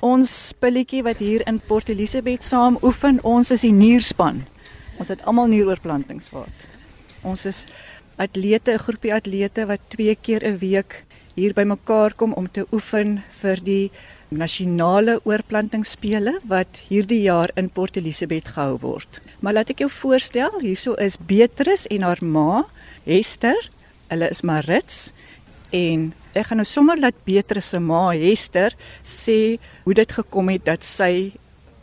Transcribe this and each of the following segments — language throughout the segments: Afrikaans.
Ons pilletjie wat hier in Port Elizabeth saam oefen, ons is die nierspan. Ons het almal nieroorplantings gehad. Ons is atlete, 'n groepie atlete wat twee keer 'n week hier bymekaar kom om te oefen vir die nasionale oorplantingsspele wat hierdie jaar in Port Elizabeth gehou word. Maar laat ek jou voorstel, hierso is Beatrice en haar ma, Hester. Hulle is Marits en ek gaan nou sommer laat Beatrice se ma, Hester, sê hoe dit gekom het dat sy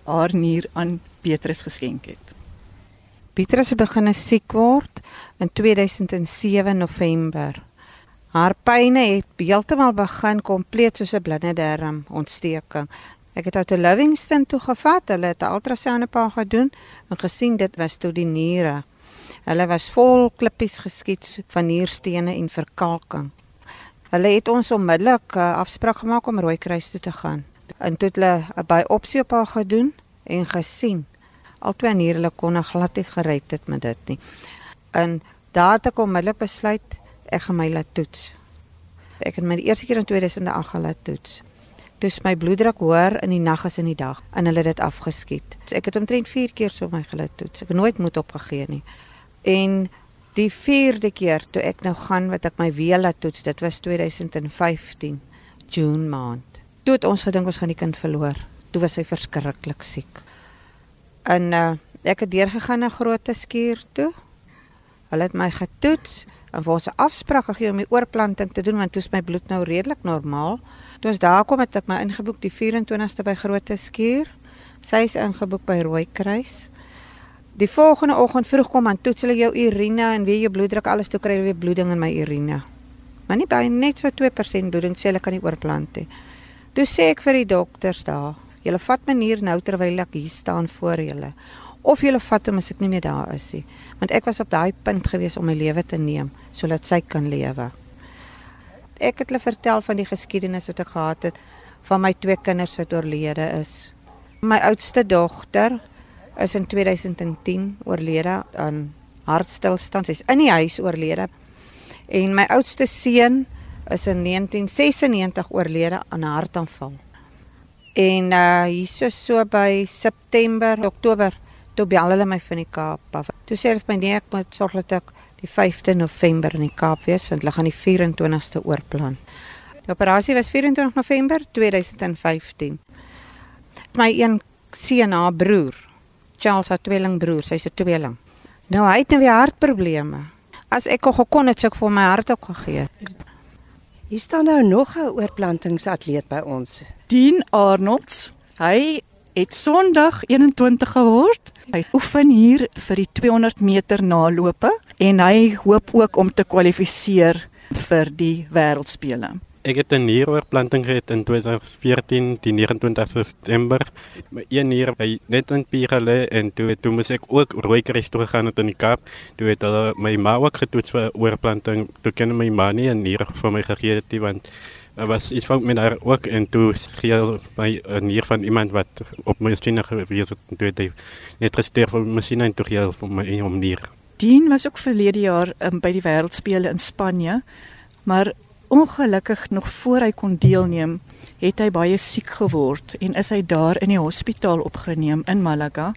haar nier aan Beatrice geskenk het. Beatrice begin siek word in 2007 November. Haar pyne het heeltemal begin kompleet soos 'n blinde darm ontsteking. Ek het haar te Livingston toe gevat. Hulle het 'n ultrasound pa gedoen en gesien dit was toe die niere. Hulle was vol klippies geskiet van nierstene en verkalking. Hulle het ons onmiddellik 'n afspraak gemaak om Rooikruis toe te gaan. En toe het hulle 'n biopsie op haar gedoen en gesien albei niere kon glad nie gered het met dit nie. En daar het ek onmiddellik besluit ek gaan my laat toets. Ek het my die eerste keer in 2008 gelaat toets. Dis my bloeddruk hoër in die nag as in die dag en hulle het dit afgeskiet. So ek het omtrent 4 keer so my gelaat toets. Ek het nooit moed opgegee nie. En die vierde keer toe ek nou gaan wat ek my weer laat toets, dit was 2015 June maand. Toe het ons gedink ons gaan die kind verloor. Toe was hy verskriklik siek. En uh, ek het deurgegaan na Grote Skuur toe. Hulle het my getoets en vir ons 'n afspraak gegee om die oorplanting te doen want toe is my bloed nou redelik normaal. Toe ons daar kom het ek my ingeboek die 24ste by Grote Skuur. Sy is ingeboek by Rooikruis. Die volgende oggend vroeg kom aan toets hulle jou urine en weer jou bloeddruk alles toe kry hulle weer bloeding in my urine. Maar nie baie net so 2% bloeding sê hulle kan nie oorplant nie. Toe sê ek vir die dokters daar, julle vat my hier nou terwyl ek hier staan voor julle of julle vat hom as ek nie meer daar is nie. Want ek was op daai punt gewees om my lewe te neem sodat sy kan lewe. Ek het hulle vertel van die geskiedenis wat ek gehad het van my twee kinders wat oorlede is. My oudste dogter is in 2010 oorlede aan hartstilstand. Sy's in die huis oorlede. En my oudste seun is in 1996 oorlede aan 'n hartaanval. En uh hierso so by September, Oktober toe bel hulle my van die Kaap af. Toe sê hulle vir my nee, ek moet sorg dat ek die 5de November in die Kaap wees want hulle gaan die 24ste oorplan. Die operasie was 24 November 2015. My een seun, haar broer, Charles haar tweelingbroer, sy's 'n tweeling. Nou hy het nou weer hartprobleme. As ek kon gekon het, sou ek vir my hart ook gegee het. Hier staan nou nog 'n oorplantingsatleet by ons. Dean Arnolds. Hy het Sondag 21 geword. Hy oefen hier vir die 200 meter nalope en hy hoop ook om te kwalifiseer vir die wêreldspele. Ek het 'n nieroorplanting gehad in 2014, die 29 September. My een nier by net in Pierre en toe toe moes ek ook Rooikruis toe gaan in die Kaap. Toe het hulle my ma ook getoets vir oorplanting. Toe ken my ma nie 'n nier vir my gegee het want Er was iets van met haar ook en toe gee my 'n nier van iemand wat op my sien gewees het toe het hy net gesterf van masjiene en toe gee vir my om nier. Dean was ook verlede jaar um, by die wêreldspele in Spanje, maar ongelukkig nog voor hy kon deelneem, het hy baie siek geword en is hy daar in die hospitaal opgeneem in Malaga.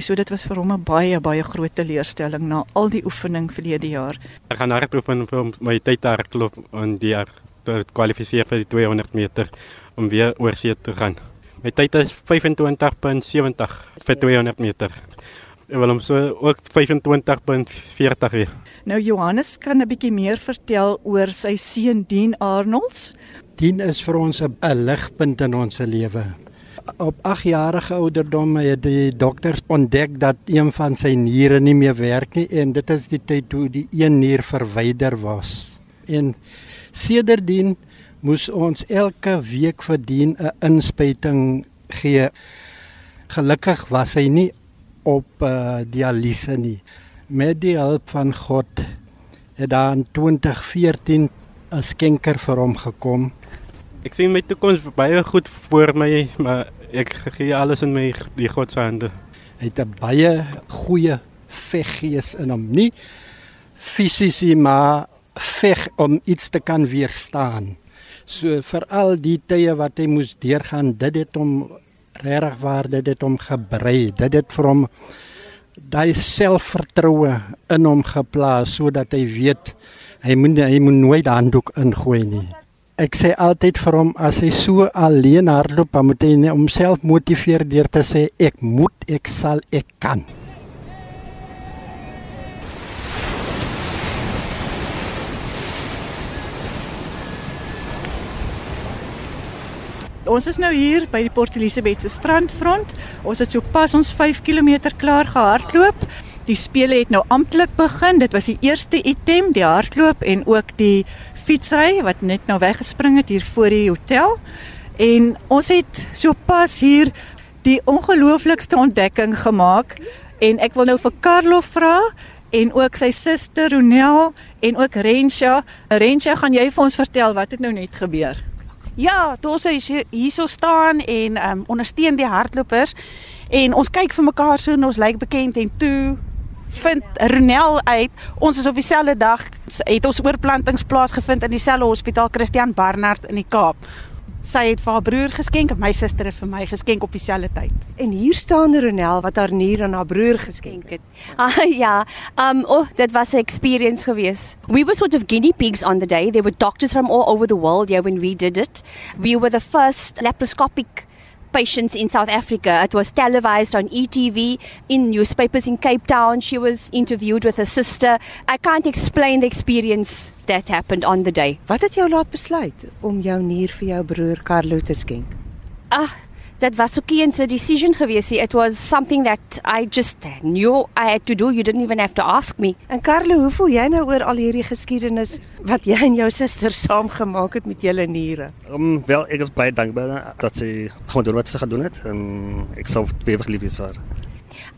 So dit was vir hom 'n baie baie groot teleurstelling na al die oefening verlede jaar. Ek gaan hardloop en vir my tyd hardloop en die jaar te kwalifiseer vir die 200 meter om weer oor te gaan. My tyd is 25.70 vir 200 meter. Ek wil hom so ook 25.40 hê. Nou Johannes kan 'n bietjie meer vertel oor sy seun Dean Arnolds. Dean is vir ons 'n ligpunt in ons lewe. Op 8 jarige ouderdom het die dokters ontdek dat een van sy niere nie meer werk nie en dit is die tyd toe die een nier verwyder was. En sedertdien moes ons elke week verdien 'n inspuiting gee. Gelukkig was hy nie op uh, dialyse nie. Met die hulp van God het daar in 2014 'n skenker vir hom gekom. Ek sien my toekoms baie goed voor my, maar ek gee alles in my die God se hande. Hy het 'n baie goeie veggees in hom, nie fisies maar veg om iets te kan weerstaan. So veral die tye wat hy moes deurgaan, dit het hom regtig waar dit het hom gebrei. Dit het vir hom daai selfvertroue in hom geplaas sodat hy weet hy moet hy moet nooit handdoek ingooi nie. Ek sê altyd vir hom as hy so alleen hardloop, dan moet hy homself motiveer deur te sê ek moet, ek sal, ek kan. Ons is nou hier by die Port Elizabeth se strandfront. Ons het sopas ons 5 km klaar gehardloop. Die spele het nou amptelik begin. Dit was die eerste item, die hardloop en ook die fietsry wat net nou weggespring het hier voor die hotel. En ons het sopas hier die ongelooflikste ontdekking gemaak en ek wil nou vir Carlo vra en ook sy suster Ronel en ook Rensha. Rensha, gaan jy vir ons vertel wat het nou net gebeur? Ja, toe ons hierso staan en um ondersteun die hardlopers en ons kyk vir mekaar so en ons lyk bekend en toe vind Ronel uit. Ons is op dieselfde dag het ons oorplantings plaasgevind in dieselfde hospitaal Christian Barnard in die Kaap. Sy het vir haar broer geskenk en my suster het vir my geskenk op dieselfde tyd. En hier staan Ronel wat haar nier aan haar broer geskenk het. Ah ja, um oh, that was 'n experience geweest. We were sort of guinea pigs on the day. There were doctors from all over the world yeah when we did it. We were the first laparoscopic patients in South Africa. It was televised on ETV, in newspapers in Cape Town. She was interviewed with her sister. I can't explain the experience that happened on the day. Wat het jou laat besluit om jou nier vir jou broer Carlo te skenk? Ah, that was Sukian's decision geweest. It was something that I just knew I had to do. You didn't even have to ask me. En Carlo, hoe voel jy nou oor al hierdie geskiedenis wat jy en jou suster saam gemaak het met julle niere? Um, wel, ek is baie dankbaar dat sy gewoon doen wat sy gedoen het en ek sal ewig lief wees vir haar.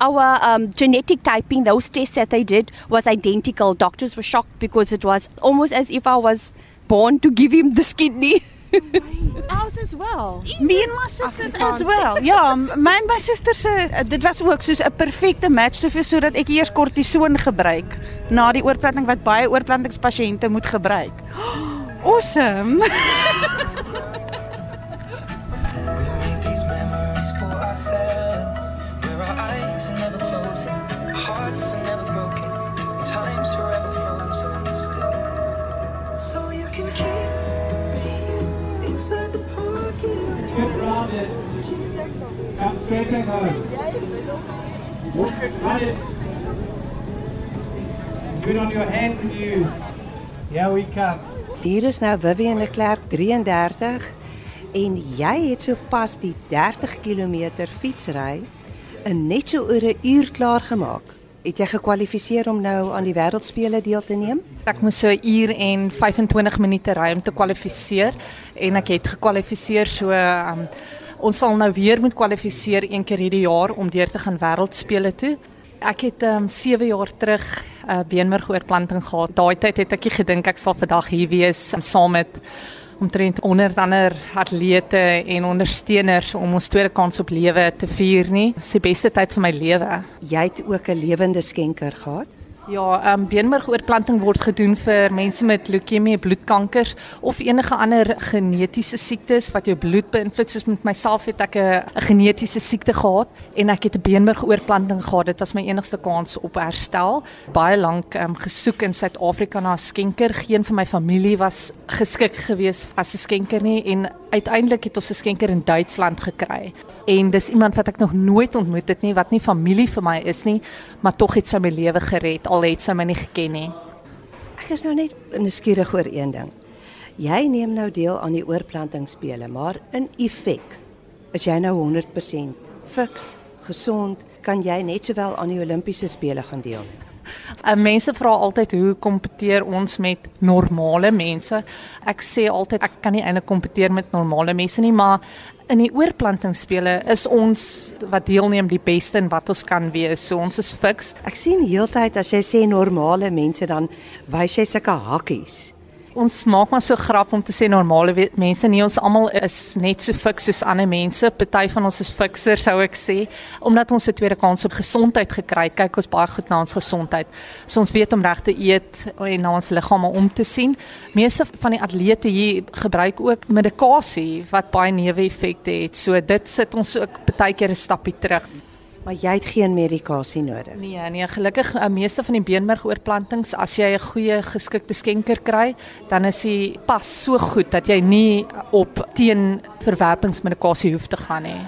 Our um, genetic typing, those tests that they did, was identical. Doctors were shocked because it was almost as if I was born to give him this kidney. Ours as well. Me and my sisters as well. Ja, my en my suster se dit was ook soos 'n perfekte match soveel sodat ek eers kortison gebruik na die oorplanting wat baie oorplantingspasiënte moet gebruik. Awesome. Skating home. Walk run it. Good on your hands and you. Here we come. Hier is nou Vivian de Klerk 33 en jy het sopas die 30 km fietsry in net so oor 'n uur klaar gemaak. Het jy gekwalifiseer om nou aan die wêreldspele deel te neem? Ek moes so 'n uur en 25 minute ry om te kwalifiseer en ek het gekwalifiseer so um, ons sal nou weer moet kwalifiseer een keer hierdie jaar om deur te gaan wêreldspele toe. Ek het um 7 jaar terug 'n uh, beenmergoorplanting gehad. Daai tyd het ek gedink ek sal vandag hier wees um, saam met omtrent 100 ander atlete en ondersteuners om ons tweede kans op lewe te vier nie. Dis die beste tyd van my lewe. Jy het ook 'n lewende skenker gehad. Ja, ehm um, beenmergoorplanting word gedoen vir mense met leukemie, bloedkankers of enige ander genetiese siektes wat jou bloed beïnvloed. Soos met myself het ek 'n genetiese siekte gehad en ek het 'n beenmergoorplanting gehad. Dit was my enigste kans op herstel. Baie lank ehm um, gesoek in Suid-Afrika na 'n skenker. Geen van my familie was geskik geweest as 'n skenker nie en uiteindelik het ons 'n skenker in Duitsland gekry. En dis iemand wat ek nog nooit ontmoet het nie, wat nie familie vir my is nie, maar tog het sy my lewe gered al het sy my nie geken nie. Ek is nou net nuuskierig oor een ding. Jy neem nou deel aan die oorplantingsspele, maar in effek is jy nou 100% fiks, gesond, kan jy net sowel aan die Olimpiese spele gaan deelneem. Uh, mense vra altyd hoe kompeteer ons met normale mense? Ek sê altyd ek kan nie eintlik kompeteer met normale mense nie, maar in die oorplantingsspele is ons wat deelneem die beste in wat ons kan wees. So ons is fiks. Ek sien heeltyd as jy sê normale mense dan wys jy sulke hakkies. Ons maak maar so grap om te sê normale mense nie ons almal is net so fiks soos ander mense. Party van ons is fikser sou ek sê, omdat ons 'n tweede kans op gesondheid gekry het. Kyk ons baie goed na ons gesondheid. So ons weet om reg te eet en na ons liggame om te sien. Meeste van die atlete hier gebruik ook medikasie wat baie neeweffekte het. So dit sit ons ook baie keer 'n stappie terug. Maar jy het geen medikasie nodig. Nee, nee, gelukkig uh, meeste van die beenmergoorplantings as jy 'n goeie geskikte skenker kry, dan is hy pas so goed dat jy nie op teen verwerpingsmedikasie hoef te gaan nie.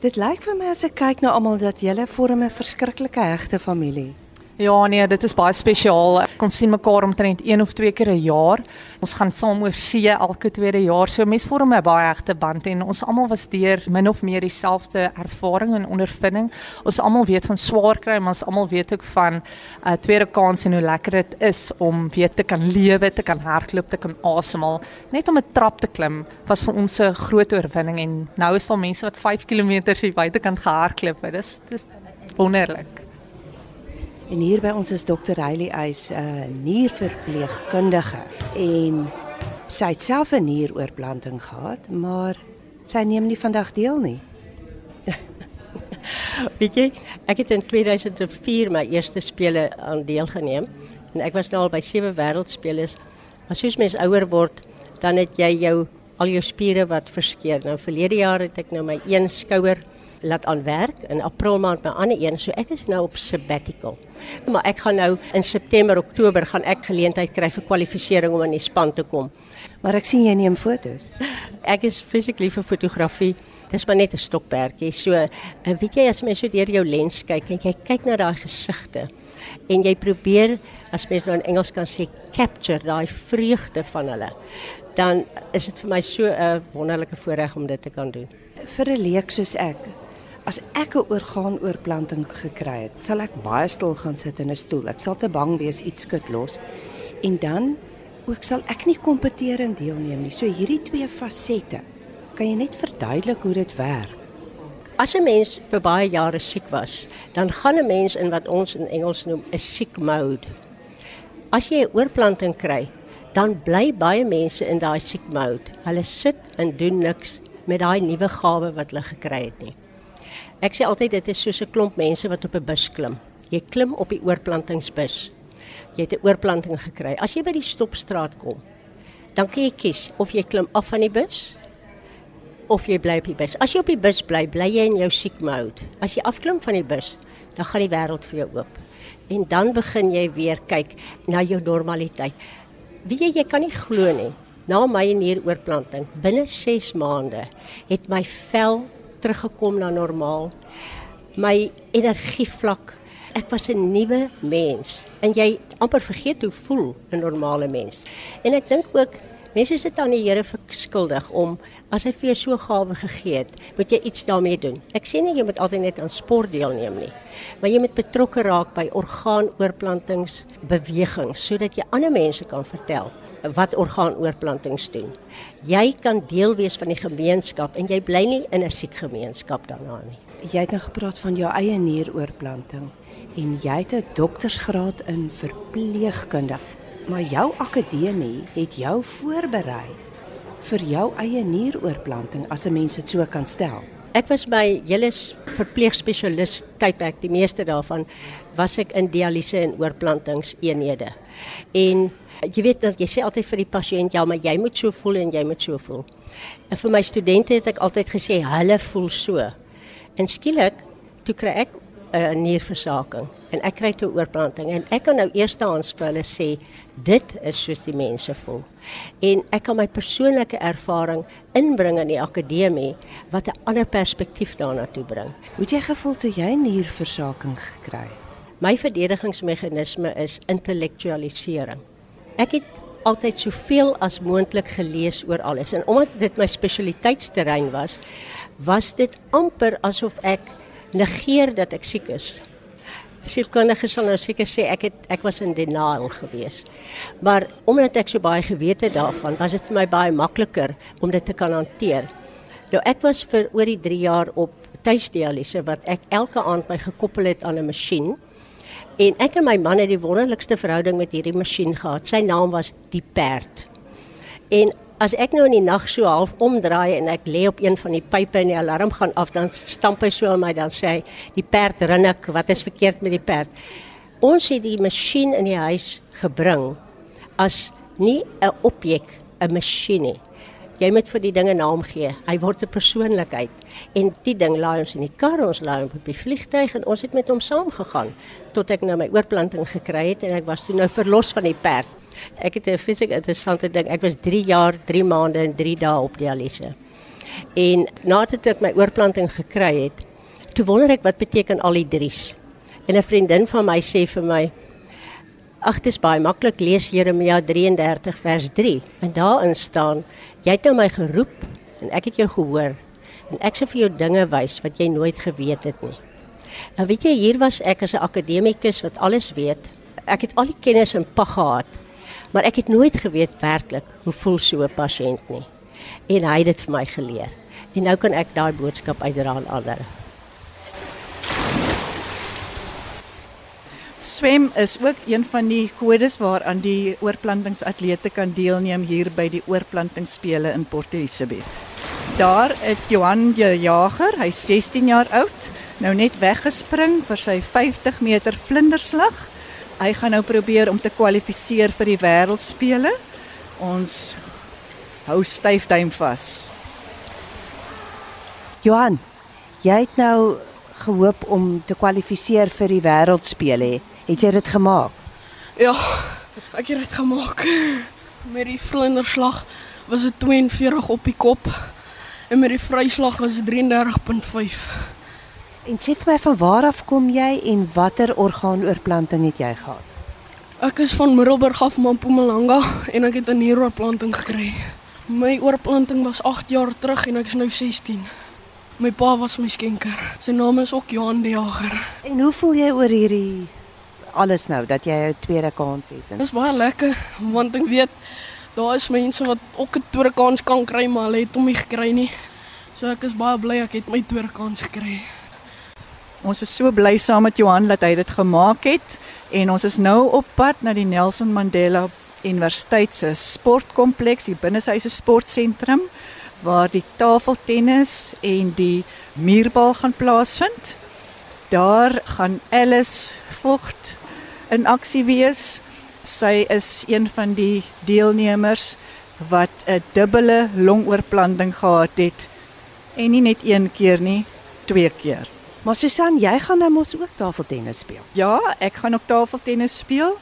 Dit lyk vir my as ek kyk na almal dat julle vorm 'n verskriklike hegte familie. Ja nee, dit is baie spesiaal. Ons sien mekaar omtrent een of twee keer 'n jaar. Ons gaan saam oor see elke tweede jaar. So mense vorm 'n baie egte band en ons almal was deur min of meer dieselfde ervaring en ondervinding. Ons almal weet van swaar kry, maar ons almal weet ook van 'n uh, tweede kans en hoe lekker dit is om weer te kan lewe, te kan hardloop, te kan asemhaal. Net om 'n trap te klim was vir ons 'n groot oorwinning en nou is daar mense wat 5 km hier buitekant gehardloop het. Dis dis wonderlik. En hier by ons is dokter Riley Eis, 'n uh, nierverpleegkundige en sy het self 'n nieroorplanting gehad, maar sy neem nie vandag deel nie. Weet jy, ek het in 2004 my eerste spele aan deelgeneem en ek was nou al by sewe wêreldspele. Maar soos mens ouer word, dan het jy jou al jou spiere wat verskeur. Nou verlede jaar het ek nou my een skouer laat aanwerk in April maand my ander een, so ek is nou op sabbatical. Maar ek gaan nou in September, Oktober gaan ek geleentheid kry vir kwalifisering om in die span te kom. Maar ek sien jy neem fotos. Ek is physically vir fotografie. Dis maar net 'n stokperdjie. So, en weet jy as mens so deur jou lens kyk en jy kyk na daai gesigte en jy probeer as mens nou in Engels kan sê capture daai vreugde van hulle, dan is dit vir my so 'n wonderlike voorreg om dit te kan doen. Vir 'n leek soos ek, as ek 'n orgaanoorplanting gekry het, sal ek baie stil gaan sit in 'n stoel. Ek sal te bang wees iets skud los. En dan ook sal ek nie kompeteer en deelneem nie. So hierdie twee fasette, kan jy net verduidelik hoe dit werk? As 'n mens vir baie jare siek was, dan gaan 'n mens in wat ons in Engels noem 'n sick mode. As jy 'n oorplanting kry, dan bly baie mense in daai sick mode. Hulle sit en doen niks met daai nuwe gawe wat hulle gekry het nie. Ek sê altyd dit is soos 'n klomp mense wat op 'n bus klim. Jy klim op die oorplantingsbus. Jy het 'n oorplanting gekry. As jy by die stopstraat kom, dan kan jy kies of jy klim af van die bus of jy bly op die bus. As jy op die bus bly, bly jy in jou siek mode. As jy afklim van die bus, dan gaan die wêreld vir jou oop. En dan begin jy weer kyk na jou normaliteit. Wie jy, jy kan nie glo nie. Na my nieroorplanting, binne 6 maande het my vel teruggekom na normaal. My energievlak, ek was 'n nuwe mens en jy amper vergeet hoe voel 'n normale mens. En ek dink ook mense sit aan die Here verskuldig om as hy vir jou so gawe gegee het, moet jy iets daarmee doen. Ek sê nie jy moet altyd net aan sport deelneem nie, maar jy moet betrokke raak by orgaanoorplantingsbewegings sodat jy ander mense kan vertel wat orgaanoorplantings doen. Jy kan deel wees van die gemeenskap en jy bly nie in 'n siek gemeenskap daarna nie. Jy het nou gepraat van jou eie nieroorplanting en jy het 'n doktorsgraad in verpleegkunde. Maar jou akademie het jou voorberei vir jou eie nieroorplanting as 'n mens dit so kan stel. Ek was by julle verpleegspesialis tydperk, die meeste daarvan was ek in dialyse en oorplantingseenhede. En jy weet dat jy sê altyd vir die pasiënt ja, maar jy moet so voel en jy moet so voel. En vir my studente het ek altyd gesê hulle voel so. En skielik toe kry ek 'n uh, nierversaking en ek kry toe oorplanting en ek kan nou eerstehands vir hulle sê dit is soos die mense voel. En ek kan my persoonlike ervaring inbring in die akademie wat 'n ander perspektief daarna toe bring. Hoe het jy gevoel toe jy nierversaking gekry het? My verdedigingsmeganisme is intellektualisering. Ek het altyd soveel as moontlik gelees oor alles en omdat dit my spesialiteitsterrein was, was dit amper asof ek negeer dat ek siek is. Sielkundiges sal nou seker sê ek het ek was in denial gewees. Maar omdat ek so baie geweet het daarvan, was dit vir my baie makliker om dit te kan hanteer. Nou ek was vir oor die 3 jaar op tuisdialyse wat ek elke aand my gekoppel het aan 'n masjien. En ek en my man het die wonderlikste verhouding met hierdie masjien gehad. Sy naam was die perd. En as ek nou in die nag so half omdraai en ek lê op een van die pype en die alarm gaan af, dan stamp hy so aan my dan sê hy, die perd rinnik, wat is verkeerd met die perd? Ons het die masjien in die huis gebring as nie 'n objek, 'n masjien nie. Jy moet vir die dinge naam gee. Hy word 'n persoonlikheid. En die ding laai ons in die kar, ons laai hom op die vliegtuig en ons het met hom saamgegaan tot ek nou my oorplanting gekry het en ek was toe nou verlos van die perd. Ek het 'n fisiek interessante ding. Ek was 3 jaar, 3 maande en 3 dae op dialyse. En nadat ek my oorplanting gekry het, toe wonder ek wat beteken al die drie's. En 'n vriendin van my sê vir my: "Ag, dit is baie maklik lees Jeremia 33 vers 3 en daarin staan: Jy het nou my geroep en ek het jou gehoor en ek sal vir jou dinge wys wat jy nooit geweet het nie." Nou weet jy, hier was ek as 'n akademikus wat alles weet. Ek het al die kennis in pag gehad, maar ek het nooit geweet werklik hoe voel so 'n pasiënt nie. En hy het dit vir my geleer. En nou kan ek daai boodskap uitdra aan ander. Swem is ook een van die kodes waaraan die oorplantingsatlete kan deelneem hier by die oorplantingsspele in Port Elizabeth. Daar het Johan die Jager, hy's 16 jaar oud, nou net weggespring vir sy 50 meter vlinderslag. Hy gaan nou probeer om te kwalifiseer vir die wêreldspele. Ons hou styf duim vas. Johan, jy het nou gehoop om te kwalifiseer vir die wêreldspele. Het jy dit gemaak? Ja, ek het dit gemaak. Met die vlinderslag was dit 42 op die kop en met die vryslag was dit 33.5. En sê vir my van waar af kom jy en watter orgaanoorplanting het jy gehad? Ek is van Middelburg af na Mpumalanga en ek het 'n nieroorplanting gekry. My oorplanting was 8 jaar terug en ek is nou 16. My pa was my skenker. Sy naam is ook Johan die Jager. En hoe voel jy oor hierdie alles nou dat jy 'n tweede kans het? Dit is baie lekker want ek weet daar is mense wat ook 'n tweede kans kan kry maar hulle het hom nie gekry nie. So ek is baie bly ek het my tweede kans gekry. Ons is so bly saam met Johan dat hy dit gemaak het en ons is nou op pad na die Nelson Mandela Universiteit se sportkompleks, die binneshuise sportsentrum waar die tafeltennis en die muurbal gaan plaasvind. Daar gaan Alice Vogt in aksie wees. Sy is een van die deelnemers wat 'n dubbele longoorplanting gehad het en nie net een keer nie, twee keer. Maar Susan, jy gaan nou mos ook tafeltennis speel. Ja, ek gaan ook tafeltennis speel.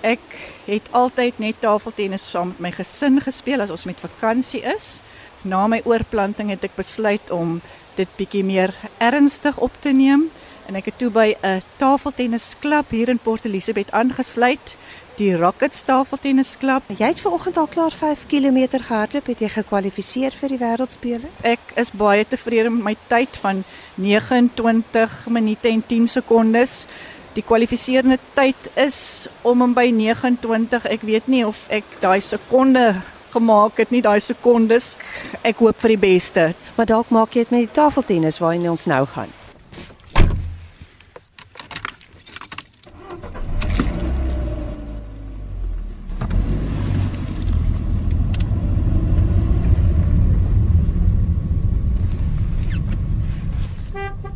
Ek het altyd net tafeltennis saam met my gesin gespeel as ons met vakansie is. Na my oorplanting het ek besluit om dit bietjie meer ernstig op te neem en ek het toe by 'n tafeltennisklub hier in Port Elizabeth aangesluit, die Rockets tafeltennisklub. Jy het vanoggend al klaar 5 km gehardloop, het jy gekwalifiseer vir die wêreldspele? Ek is baie tevrede met my tyd van 29 minute en 10 sekondes. Die kwalifiserende tyd is om en by 29. Ek weet nie of ek daai sekonde gemaak het nie, daai sekondes. Ek hoop vir die beste. Maar dalk maak jy dit met die tafeltennis waarheen ons nou gaan.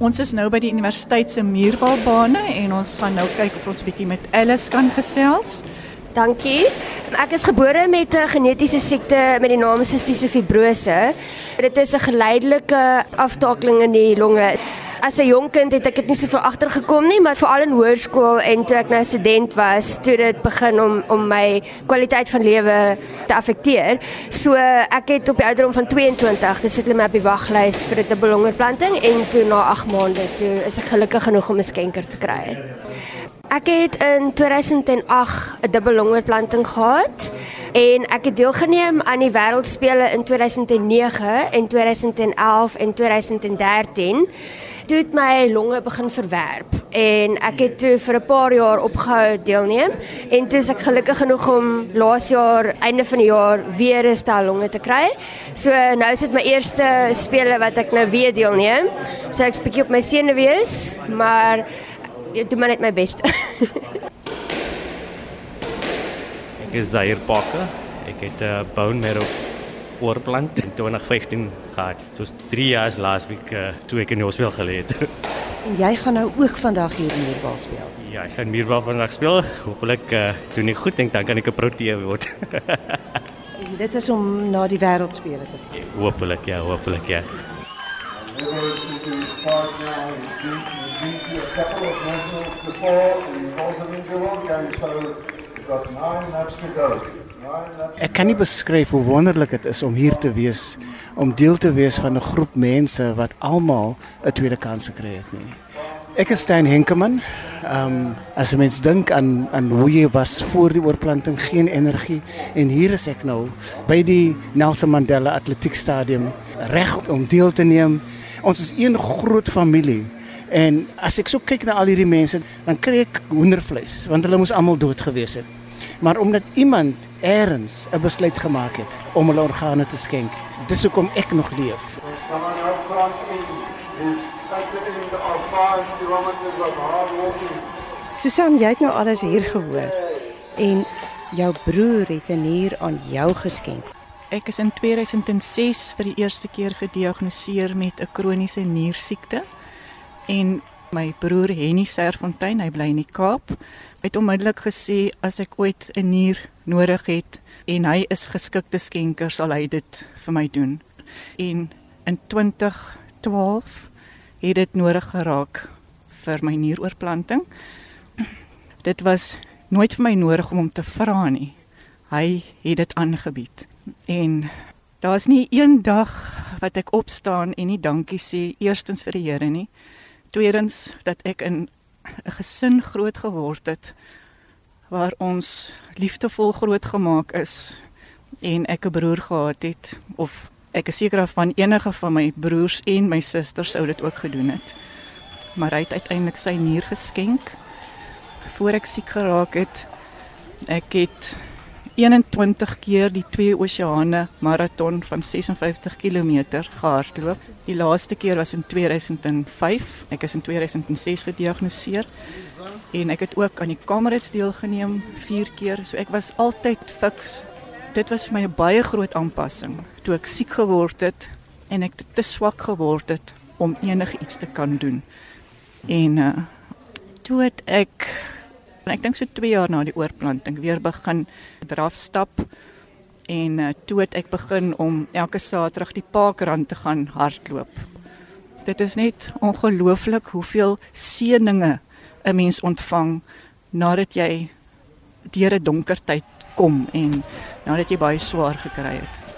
Ons is nou by die universiteit se muurbalbane en ons gaan nou kyk of ons 'n bietjie met Alice kan gesels. Dankie. Ek is gebore met 'n genetiese siekte met die naam sistiese fibrose. Dit is 'n geleidelike aftakeling in die longe. As 'n jong kind het ek dit nie soveel agtergekom nie, maar veral in hoërskool en toe ek nou student was, toe dit begin om om my kwaliteit van lewe te affekteer. So ek het op die ouderdom van 22, dis het hulle my op die waglys vir 'n dubbelongerplanting en toe na 8 maande toe is ek gelukkig genoeg om 'n skenker te kry. Ek het in 2008 'n dubbelongoorplanting gehad en ek het deelgeneem aan die wêreldspele in 2009 en 2011 en 2013. Toe het my longe begin verwerp en ek het toe vir 'n paar jaar opgehou deelneem en toe is ek gelukkig genoeg om laas jaar einde van die jaar weer 'n stel longe te kry. So nou is dit my eerste spele wat ek nou weer deelneem. So ek's bietjie op my senuwees, maar ek doen maar net my bes. Ek is Zaire Pakke Ek het 'n uh, bone marrow oorplant in 2015 gehad. Soos 3 jaar laas week uh, toe ek in die hospitaal gelê het. En jy gaan nou ook vandag hier Muurbal speel. ja, ek gaan muurbal vandag speel. Hoopelik uh, doen ek goed en dan kan ek 'n protea word. En dit is om na die wêreldspele te gaan. Hoopelik ja, hoopelik ja. Been, to a couple of nationals before and he's also been to one game, so we've got nine laps to go. Ek kan nie beskryf hoe wonderlik dit is om hier te wees, om deel te wees van 'n groep mense wat almal 'n tweede kans gekry het nie. Ek is Stein Henkemann. Ehm um, as 'n mens dink aan aan hoe jy was voor die oorplanting, geen energie en hier is ek nou by die Nelson Mandela Atletiekstadion reg om deel te neem. Ons is een groot familie. En as ek so kyk na al hierdie mense, dan kry ek hoendervleis want hulle moes almal dood gewees het. Maar omdat iemand eers 'n besluit gemaak het om hulle organe te skenk, dis hoekom ek nog leef. Come on now, France in is at the end of five kilometers of hard walking. Susan, jy het nou alles hier gehoor. En jou broer het 'n nier aan jou geskenk. Ek is in 2006 vir die eerste keer gediagnoseer met 'n kroniese niersiekte en my broer Henny Serfontein, hy bly in die Kaap, het onmiddellik gesê as ek ooit 'n nier nodig het en hy is geskikte skenker, sal hy dit vir my doen. En in 2012 het dit nodig geraak vir my nieroorplanting. Dit was nooit vir my nodig om hom te vra nie. Hy het dit aangebied. En daar's nie een dag wat ek opstaan en nie dankie sê eerstens vir die Here nie. Tweedens dat ek in 'n gesin groot geword het waar ons liefdevol grootgemaak is en ek 'n broer gehad het of ek is seker van enige van my broers en my susters sou dit ook gedoen het. Maar hy het uiteindelik sy nier geskenk voor ek siek geraak het. Ek het 21 keer die twee oseane maraton van 56 km gehardloop. Die laaste keer was in 2005. Ek is in 2006 gediagnoseer. En ek het ook aan die Kamerads deelgeneem 4 keer. So ek was altyd fiks. Dit was vir my 'n baie groot aanpassing toe ek siek geword het en ek te swak geword het om enigiets te kan doen. En uh toe het ek ek dink so 2 jaar na die oorplanting weer begin draf stap en uh, toe het ek begin om elke Saterdag die Parkrand te gaan hardloop. Dit is net ongelooflik hoeveel seëninge 'n mens ontvang nadat jy deur 'n donker tyd kom en nadat jy baie swaar gekry het.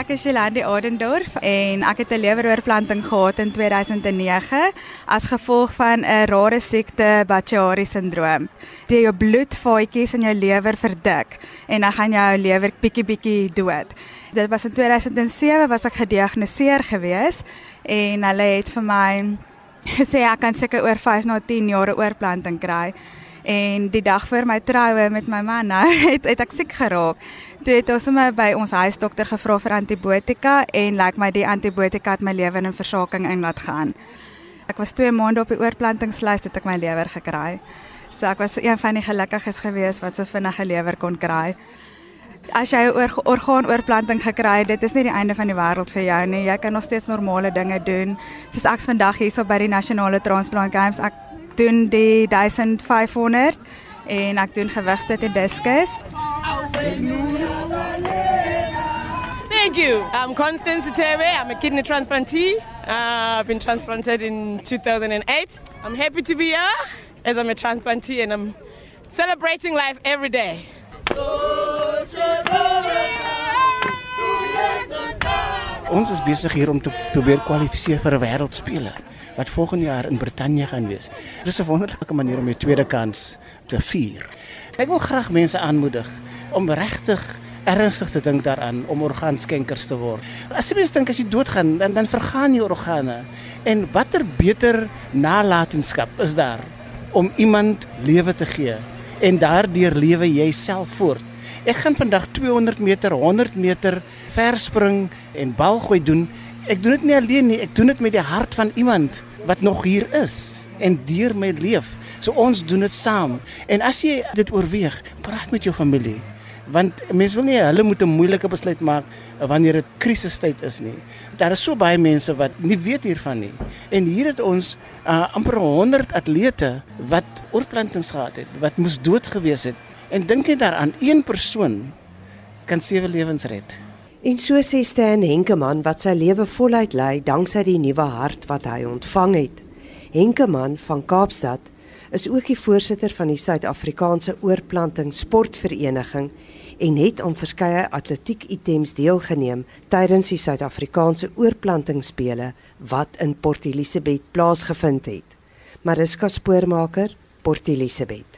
Ek is Jolande Adendorf en ek het 'n leweroorplanting gehad in 2009 as gevolg van 'n rare siekte Budd-Chiari sindroom. Dit jou bloedvaatjies in jou lewer verdik en dan gaan jou lewer bietjie bietjie dood. Dit was in 2007 was ek gediagnoseer gewees en hulle het vir my gesê ek kan seker oor 5 na 10 jaar 'n oorplanting kry. En die dag voor my troue met my man nou het, het ek siek geraak. Toe het ons sommer by ons huisdokter gevra vir antibiotika en lyk like my die antibiotika het my lewer in versaking in laat gaan. Ek was 2 maande op die oorplantingslys het ek my lewer gekry. So ek was een van die gelukkiges gewees wat so vinnig 'n lewer kon kry. As jy 'n or orgaanoorplanting gekry het, dit is nie die einde van die wêreld vir jou nie. Jy kan nog steeds normale dinge doen. Soos ek vandag hierso by die Nasionale Transplant Games, ek doen die 1500 en ek doen gewigstoot en diskus. Thank you. I'm Constance Tebe. I'm a kidney transplantee. Uh, I've been transplanted in 2008. I'm happy to be here as I'm a transplantee and I'm celebrating life every day. Ons is besig hier om te probeer kwalifiseer vir 'n wêreldspele wat volgende jaar in Brittanje gaan wees. Dis 'n wonderlike manier om 'n tweede kans te vier. Ek wil graag mense aanmoedig om regtig ernstig te dink daaraan om orgaanskenkers te word. As jy mens dink as jy doodgaan, dan dan vergaan jou organe. En watter beter nalatenskap is daar om iemand lewe te gee en daardeur lewe jy self voort. Ek gaan vandag 200 meter, 100 meter verspring en balgooi doen. Ek doen dit nie alleen nie, ek doen dit met die hart van iemand wat nog hier is en deur my leef. So ons doen dit saam. En as jy dit oorweeg, praat met jou familie. Want mense wil nie hulle moet 'n moeilike besluit maak wanneer dit krisistyd is nie. Daar is so baie mense wat nie weet hiervan nie. En hier het ons uh, amper 100 atlete wat oorplantings gehad het, wat moes dood gewees het. En dink jy daaraan een persoon kan sewe lewens red. En so sê Stan Henkeman wat sy lewe voluit lei danksy die nuwe hart wat hy ontvang het. Henkeman van Kaapstad is ook die voorsitter van die Suid-Afrikaanse Oorplanting Sportvereniging en het aan verskeie atletiek items deelgeneem tydens die Suid-Afrikaanse Oorplantingspele wat in Port Elizabeth plaasgevind het. Mariska Spoormaker, Port Elizabeth.